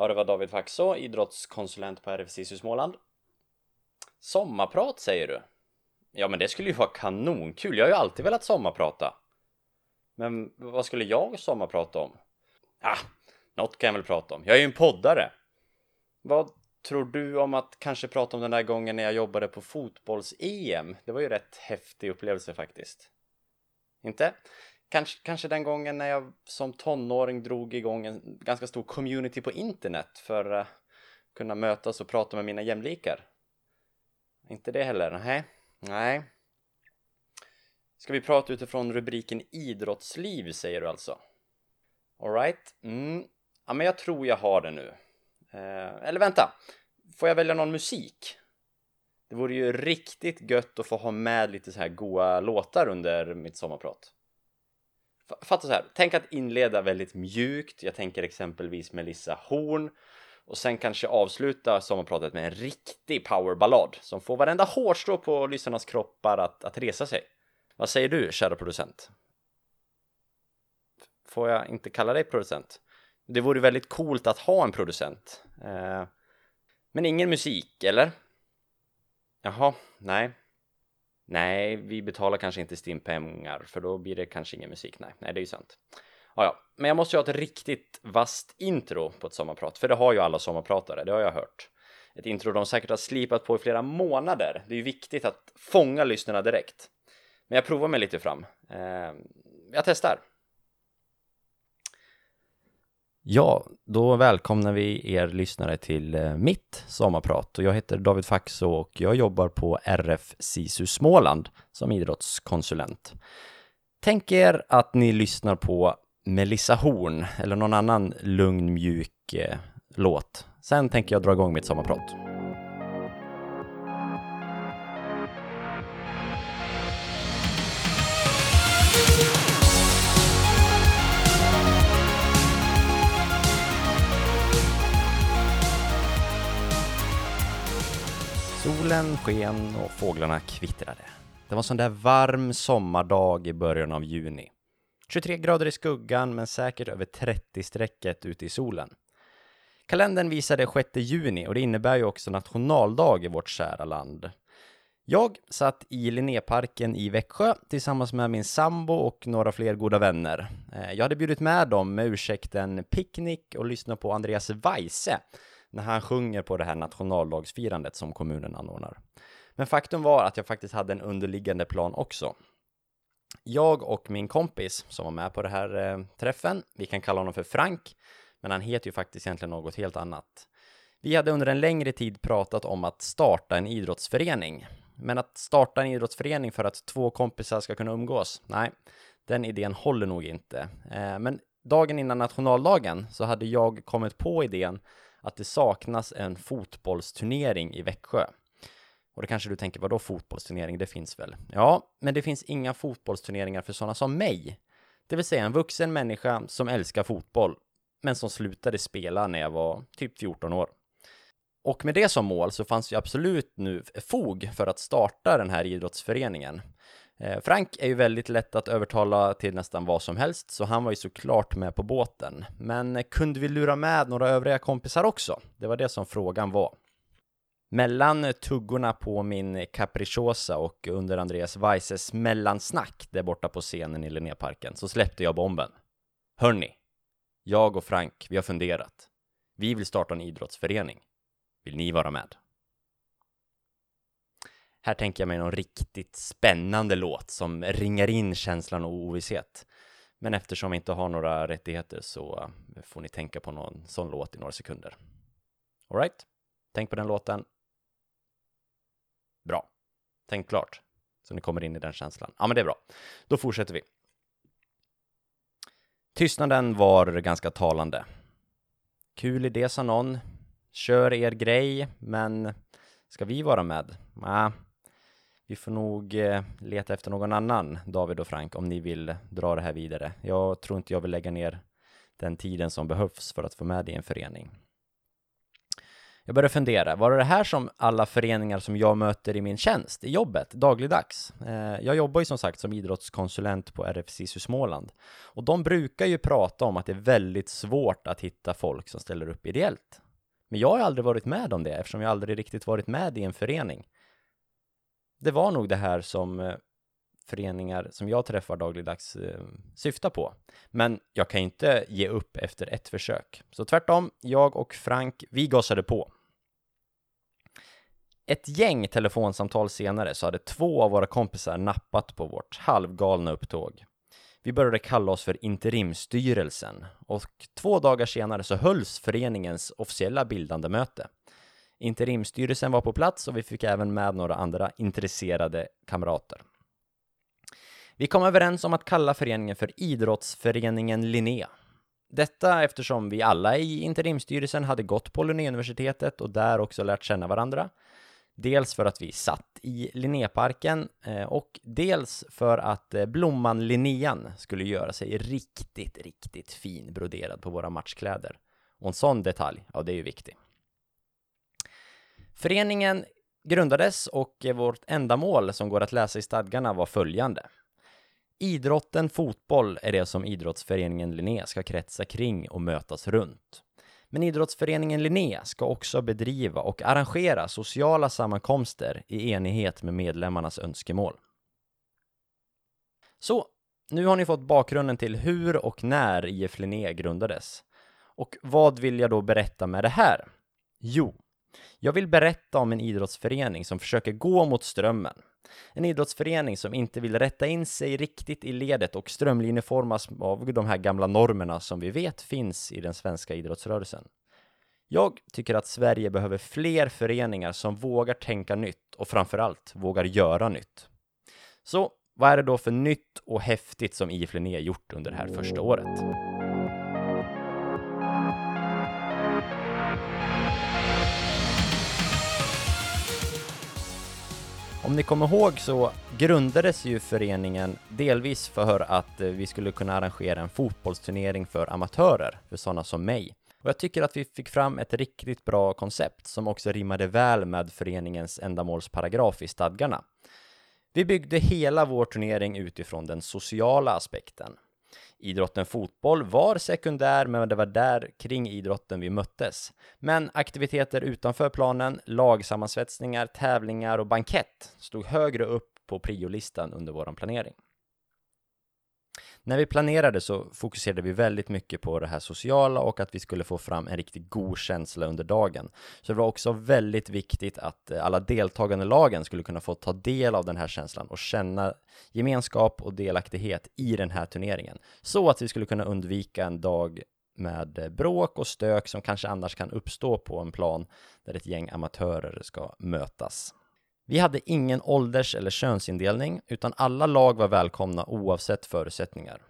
Ja, det var David Faxå, idrottskonsulent på RFSISU Småland. Sommarprat säger du? Ja, men det skulle ju vara kanonkul. Jag har ju alltid velat sommarprata. Men vad skulle jag sommarprata om? Ah, något kan jag väl prata om. Jag är ju en poddare. Vad tror du om att kanske prata om den där gången när jag jobbade på fotbolls-EM? Det var ju rätt häftig upplevelse faktiskt. Inte? Kanske, kanske den gången när jag som tonåring drog igång en ganska stor community på internet för att kunna mötas och prata med mina jämlikar. Inte det heller? Nej. Nej. Ska vi prata utifrån rubriken idrottsliv säger du alltså? Alright. Mm. Ja, men jag tror jag har det nu. Eh, eller vänta. Får jag välja någon musik? Det vore ju riktigt gött att få ha med lite så här goa låtar under mitt sommarprat. Fatta så här, tänk att inleda väldigt mjukt. Jag tänker exempelvis Melissa Horn och sen kanske avsluta sommarpratet med en riktig powerballad som får varenda hårstrå på lyssnarnas kroppar att, att resa sig. Vad säger du, kära producent? Får jag inte kalla dig producent? Det vore väldigt coolt att ha en producent. Eh, men ingen musik, eller? Jaha, nej. Nej, vi betalar kanske inte Stim-pengar för då blir det kanske ingen musik. Nej, nej, det är ju sant. Ja, ja, men jag måste ju ha ett riktigt vast intro på ett sommarprat, för det har ju alla sommarpratare, det har jag hört. Ett intro de säkert har slipat på i flera månader. Det är ju viktigt att fånga lyssnarna direkt. Men jag provar mig lite fram. Eh, jag testar. Ja, då välkomnar vi er lyssnare till eh, mitt sommarprat och jag heter David Faxå och jag jobbar på RF SISU Småland som idrottskonsulent. Tänk er att ni lyssnar på Melissa Horn eller någon annan lugn mjuk eh, låt. Sen tänker jag dra igång mitt sommarprat. Solen sken och fåglarna kvittrade. Det var en sån där varm sommardag i början av juni. 23 grader i skuggan, men säkert över 30-strecket ute i solen. Kalendern visade 6 juni och det innebär ju också nationaldag i vårt kära land. Jag satt i Linnéparken i Växjö tillsammans med min sambo och några fler goda vänner. Eh, jag hade bjudit med dem med ursäkten picknick och lyssna på Andreas Weise när han sjunger på det här nationaldagsfirandet som kommunen anordnar. Men faktum var att jag faktiskt hade en underliggande plan också. Jag och min kompis som var med på det här eh, träffen, vi kan kalla honom för Frank, men han heter ju faktiskt egentligen något helt annat. Vi hade under en längre tid pratat om att starta en idrottsförening. Men att starta en idrottsförening för att två kompisar ska kunna umgås, nej, den idén håller nog inte. Eh, men dagen innan nationaldagen så hade jag kommit på idén att det saknas en fotbollsturnering i Växjö. Och det kanske du tänker, vadå fotbollsturnering? Det finns väl? Ja, men det finns inga fotbollsturneringar för sådana som mig. Det vill säga en vuxen människa som älskar fotboll, men som slutade spela när jag var typ 14 år. Och med det som mål så fanns ju absolut nu fog för att starta den här idrottsföreningen. Eh, Frank är ju väldigt lätt att övertala till nästan vad som helst, så han var ju såklart med på båten. Men eh, kunde vi lura med några övriga kompisar också? Det var det som frågan var. Mellan eh, tuggorna på min capricciosa och under Andreas Weises mellansnack där borta på scenen i Linnéparken så släppte jag bomben. Hörni, jag och Frank, vi har funderat. Vi vill starta en idrottsförening. Vill ni vara med? Här tänker jag mig någon riktigt spännande låt som ringar in känslan av ovisshet. Men eftersom vi inte har några rättigheter så får ni tänka på någon sån låt i några sekunder. Alright? Tänk på den låten. Bra. Tänk klart. Så ni kommer in i den känslan. Ja, men det är bra. Då fortsätter vi. Tystnaden var ganska talande. Kul idé, sa någon. Kör er grej, men ska vi vara med? Nej, vi får nog eh, leta efter någon annan, David och Frank, om ni vill dra det här vidare. Jag tror inte jag vill lägga ner den tiden som behövs för att få med det i en förening. Jag började fundera, var det det här som alla föreningar som jag möter i min tjänst, i jobbet, dagligdags? Eh, jag jobbar ju som sagt som idrottskonsulent på RFSISU Småland och de brukar ju prata om att det är väldigt svårt att hitta folk som ställer upp ideellt. Men jag har aldrig varit med om det eftersom jag aldrig riktigt varit med i en förening. Det var nog det här som eh, föreningar som jag träffar dagligdags eh, syftar på. Men jag kan inte ge upp efter ett försök. Så tvärtom, jag och Frank, vi gasade på. Ett gäng telefonsamtal senare så hade två av våra kompisar nappat på vårt halvgalna upptåg. Vi började kalla oss för interimstyrelsen och två dagar senare så hölls föreningens officiella bildande möte. Interimstyrelsen var på plats och vi fick även med några andra intresserade kamrater. Vi kom överens om att kalla föreningen för Idrottsföreningen Linnea. Detta eftersom vi alla i interimstyrelsen hade gått på Linnéuniversitetet och där också lärt känna varandra. Dels för att vi satt i Linnéparken eh, och dels för att eh, blomman Linnean skulle göra sig riktigt, riktigt fin broderad på våra matchkläder. Och en sån detalj, ja det är ju viktigt Föreningen grundades och vårt ändamål som går att läsa i stadgarna var följande. Idrotten fotboll är det som idrottsföreningen Linné ska kretsa kring och mötas runt. Men idrottsföreningen Linné ska också bedriva och arrangera sociala sammankomster i enighet med medlemmarnas önskemål. Så, nu har ni fått bakgrunden till hur och när IF Linné grundades. Och vad vill jag då berätta med det här? Jo, jag vill berätta om en idrottsförening som försöker gå mot strömmen. En idrottsförening som inte vill rätta in sig riktigt i ledet och strömlinjeformas av de här gamla normerna som vi vet finns i den svenska idrottsrörelsen. Jag tycker att Sverige behöver fler föreningar som vågar tänka nytt och framförallt vågar göra nytt. Så vad är det då för nytt och häftigt som IF Linné gjort under det här första året? Om ni kommer ihåg så grundades ju föreningen delvis för att eh, vi skulle kunna arrangera en fotbollsturnering för amatörer, för sådana som mig. Och jag tycker att vi fick fram ett riktigt bra koncept som också rimmade väl med föreningens ändamålsparagraf i stadgarna. Vi byggde hela vår turnering utifrån den sociala aspekten. Idrotten fotboll var sekundär, men det var där kring idrotten vi möttes. Men aktiviteter utanför planen, lagsammansvetsningar, tävlingar och bankett stod högre upp på priolistan under vår planering. När vi planerade så fokuserade vi väldigt mycket på det här sociala och att vi skulle få fram en riktigt god känsla under dagen. Så det var också väldigt viktigt att eh, alla deltagande lagen skulle kunna få ta del av den här känslan och känna gemenskap och delaktighet i den här turneringen. Så att vi skulle kunna undvika en dag med eh, bråk och stök som kanske annars kan uppstå på en plan där ett gäng amatörer ska mötas. Vi hade ingen ålders eller könsindelning, utan alla lag var välkomna oavsett förutsättningar.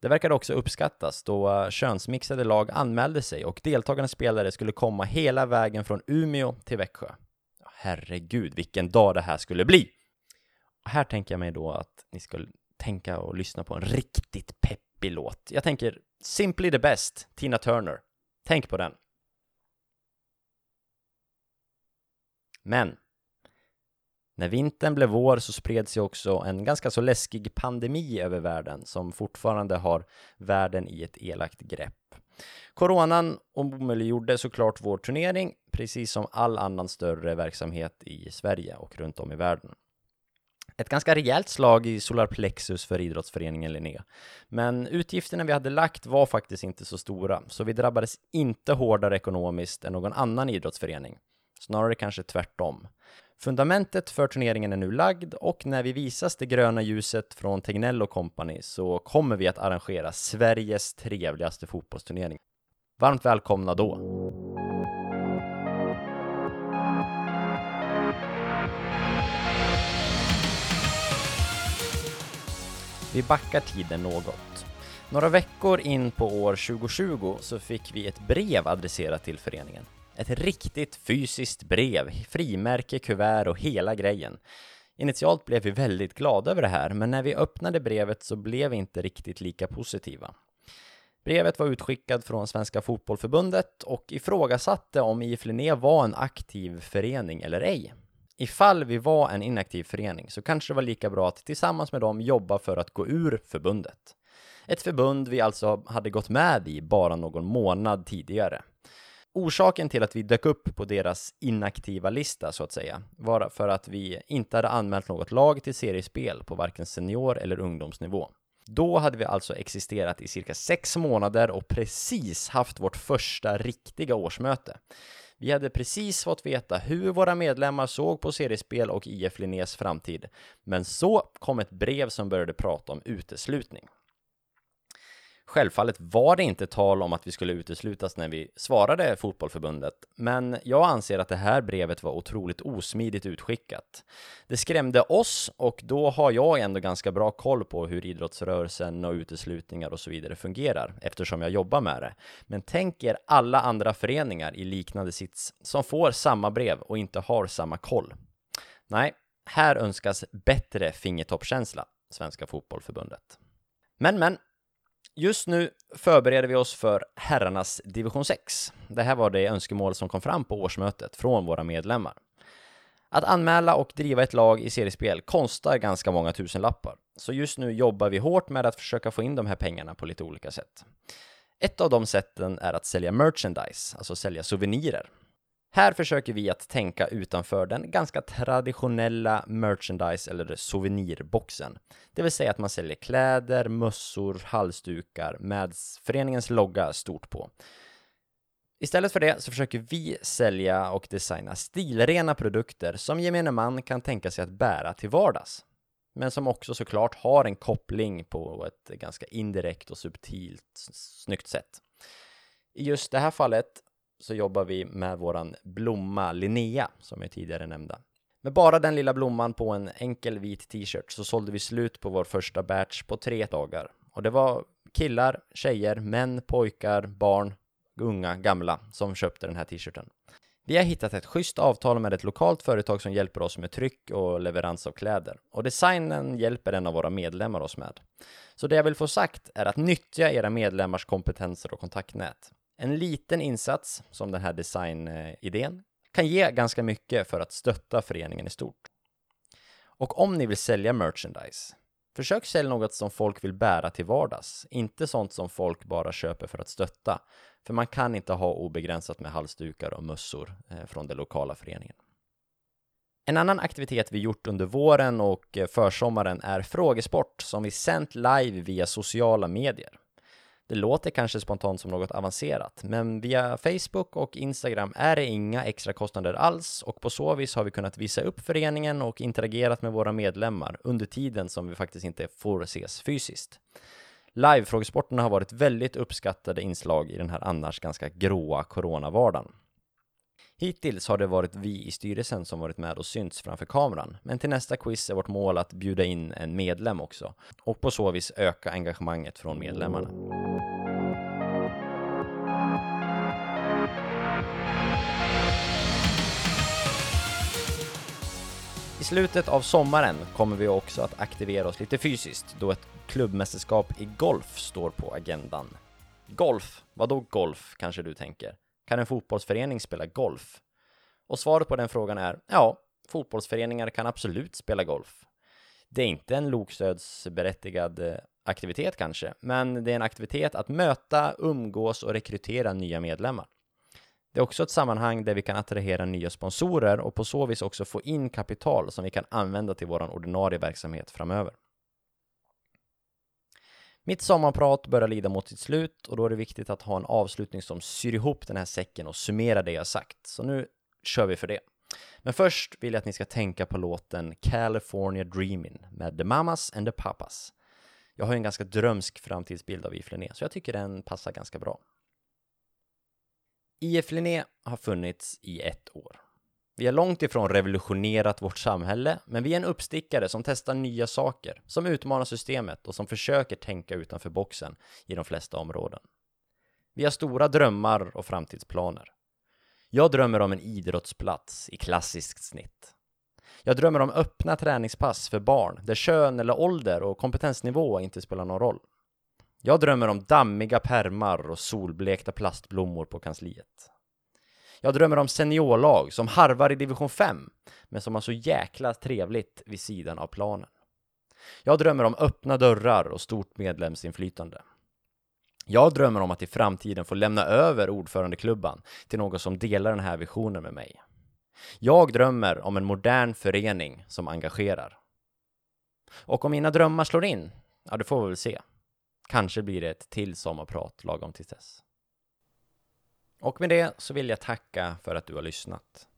Det verkade också uppskattas då eh, könsmixade lag anmälde sig och deltagande spelare skulle komma hela vägen från Umeå till Växjö. Herregud, vilken dag det här skulle bli! Och Här tänker jag mig då att ni skulle tänka och lyssna på en riktigt peppig låt. Jag tänker Simply the Best, Tina Turner. Tänk på den. Men när vintern blev vår så spreds ju också en ganska så läskig pandemi över världen som fortfarande har världen i ett elakt grepp. Coronan omöjliggjorde såklart vår turnering, precis som all annan större verksamhet i Sverige och runt om i världen. Ett ganska rejält slag i solarplexus för idrottsföreningen Linné. Men utgifterna vi hade lagt var faktiskt inte så stora, så vi drabbades inte hårdare ekonomiskt än någon annan idrottsförening. Snarare kanske tvärtom. Fundamentet för turneringen är nu lagd och när vi visas det gröna ljuset från Tegnell och Company så kommer vi att arrangera Sveriges trevligaste fotbollsturnering. Varmt välkomna då! Vi backar tiden något. Några veckor in på år 2020 så fick vi ett brev adresserat till föreningen. Ett riktigt fysiskt brev, frimärke, kuvert och hela grejen. Initialt blev vi väldigt glada över det här, men när vi öppnade brevet så blev vi inte riktigt lika positiva. Brevet var utskickat från Svenska Fotbollförbundet och ifrågasatte om IF Linné var en aktiv förening eller ej. Ifall vi var en inaktiv förening så kanske det var lika bra att tillsammans med dem jobba för att gå ur förbundet. Ett förbund vi alltså hade gått med i bara någon månad tidigare. Orsaken till att vi dök upp på deras inaktiva lista så att säga var för att vi inte hade anmält något lag till seriespel på varken senior eller ungdomsnivå. Då hade vi alltså existerat i cirka sex månader och precis haft vårt första riktiga årsmöte. Vi hade precis fått veta hur våra medlemmar såg på seriespel och IF Linnés framtid. Men så kom ett brev som började prata om uteslutning. Självfallet var det inte tal om att vi skulle uteslutas när vi svarade fotbollförbundet, men jag anser att det här brevet var otroligt osmidigt utskickat. Det skrämde oss och då har jag ändå ganska bra koll på hur idrottsrörelsen och uteslutningar och så vidare fungerar eftersom jag jobbar med det. Men tänk er alla andra föreningar i liknande sits som får samma brev och inte har samma koll. Nej, här önskas bättre fingertoppkänsla, Svenska Fotbollförbundet. Men men, Just nu förbereder vi oss för herrarnas division 6. Det här var det önskemål som kom fram på årsmötet från våra medlemmar. Att anmäla och driva ett lag i seriespel kostar ganska många tusenlappar, så just nu jobbar vi hårt med att försöka få in de här pengarna på lite olika sätt. Ett av de sätten är att sälja merchandise, alltså sälja souvenirer. Här försöker vi att tänka utanför den ganska traditionella merchandise eller souvenirboxen. Det vill säga att man säljer kläder, mössor, halsdukar med föreningens logga stort på. Istället för det så försöker vi sälja och designa stilrena produkter som gemene man kan tänka sig att bära till vardags. Men som också såklart har en koppling på ett ganska indirekt och subtilt snyggt sätt. I just det här fallet så jobbar vi med våran blomma Linnea som jag tidigare nämnde. Med bara den lilla blomman på en enkel vit t-shirt så sålde vi slut på vår första batch på tre dagar. Och det var killar, tjejer, män, pojkar, barn, unga, gamla som köpte den här t-shirten. Vi har hittat ett schysst avtal med ett lokalt företag som hjälper oss med tryck och leverans av kläder. Och designen hjälper en av våra medlemmar oss med. Så det jag vill få sagt är att nyttja era medlemmars kompetenser och kontaktnät. En liten insats, som den här designidén, kan ge ganska mycket för att stötta föreningen i stort. Och om ni vill sälja merchandise, försök sälja något som folk vill bära till vardags, inte sånt som folk bara köper för att stötta. För man kan inte ha obegränsat med halsdukar och mössor eh, från den lokala föreningen. En annan aktivitet vi gjort under våren och eh, försommaren är frågesport som vi sänt live via sociala medier. Det låter kanske spontant som något avancerat, men via Facebook och Instagram är det inga extra kostnader alls och på så vis har vi kunnat visa upp föreningen och interagerat med våra medlemmar under tiden som vi faktiskt inte får ses fysiskt. Live-frågesporterna har varit väldigt uppskattade inslag i den här annars ganska gråa coronavardagen. Hittills har det varit vi i styrelsen som varit med och synts framför kameran, men till nästa quiz är vårt mål att bjuda in en medlem också och på så vis öka engagemanget från medlemmarna. I slutet av sommaren kommer vi också att aktivera oss lite fysiskt då ett klubbmästerskap i golf står på agendan. Golf? Vadå golf, kanske du tänker? Kan en fotbollsförening spela golf? Och svaret på den frågan är ja, fotbollsföreningar kan absolut spela golf. Det är inte en lokstödsberättigad eh, aktivitet kanske, men det är en aktivitet att möta, umgås och rekrytera nya medlemmar. Det är också ett sammanhang där vi kan attrahera nya sponsorer och på så vis också få in kapital som vi kan använda till vår ordinarie verksamhet framöver. Mitt sommarprat börjar lida mot sitt slut och då är det viktigt att ha en avslutning som syr ihop den här säcken och summerar det jag sagt. Så nu kör vi för det. Men först vill jag att ni ska tänka på låten California Dreamin' med The Mamas and the Papas. Jag har ju en ganska drömsk framtidsbild av IF Linné, så jag tycker den passar ganska bra. IF Linné har funnits i ett år. Vi har långt ifrån revolutionerat vårt samhälle, men vi är en uppstickare som testar nya saker, som utmanar systemet och som försöker tänka utanför boxen i de flesta områden. Vi har stora drömmar och framtidsplaner. Jag drömmer om en idrottsplats i klassiskt snitt. Jag drömmer om öppna träningspass för barn där kön eller ålder och kompetensnivå inte spelar någon roll. Jag drömmer om dammiga permar och solblekta plastblommor på kansliet. Jag drömmer om seniorlag som harvar i division 5, men som har så jäkla trevligt vid sidan av planen. Jag drömmer om öppna dörrar och stort medlemsinflytande. Jag drömmer om att i framtiden få lämna över ordförandeklubban till någon som delar den här visionen med mig. Jag drömmer om en modern förening som engagerar. Och om mina drömmar slår in, ja, det får vi väl se. Kanske blir det ett till sommarprat lagom till dess. Och med det så vill jag tacka för att du har lyssnat.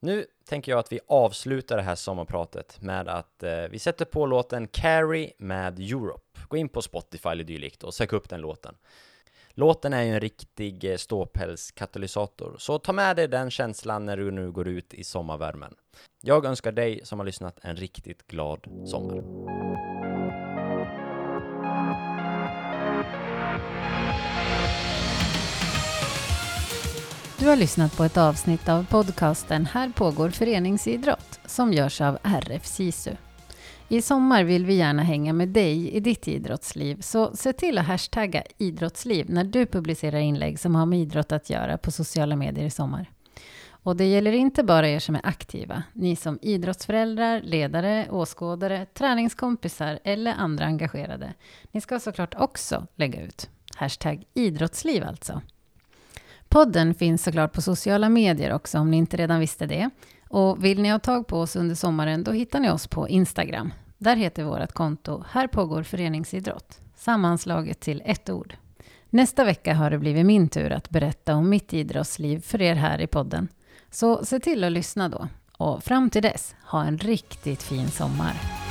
Nu tänker jag att vi avslutar det här sommarpratet med att eh, vi sätter på låten Carrie med Europe. Gå in på Spotify eller dylikt och sök upp den låten. Låten är ju en riktig eh, ståpälskatalysator, så ta med dig den känslan när du nu går ut i sommarvärmen. Jag önskar dig som har lyssnat en riktigt glad sommar. Du har lyssnat på ett avsnitt av podcasten Här pågår föreningsidrott som görs av RF SISU. I sommar vill vi gärna hänga med dig i ditt idrottsliv, så se till att hashtagga idrottsliv när du publicerar inlägg som har med idrott att göra på sociala medier i sommar. Och det gäller inte bara er som är aktiva. Ni som idrottsföräldrar, ledare, åskådare, träningskompisar eller andra engagerade. Ni ska såklart också lägga ut. Hashtag idrottsliv alltså. Podden finns såklart på sociala medier också om ni inte redan visste det. Och vill ni ha tag på oss under sommaren då hittar ni oss på Instagram. Där heter vårt konto Här pågår föreningsidrott. Sammanslaget till ett ord. Nästa vecka har det blivit min tur att berätta om mitt idrottsliv för er här i podden. Så se till att lyssna då. Och fram till dess, ha en riktigt fin sommar.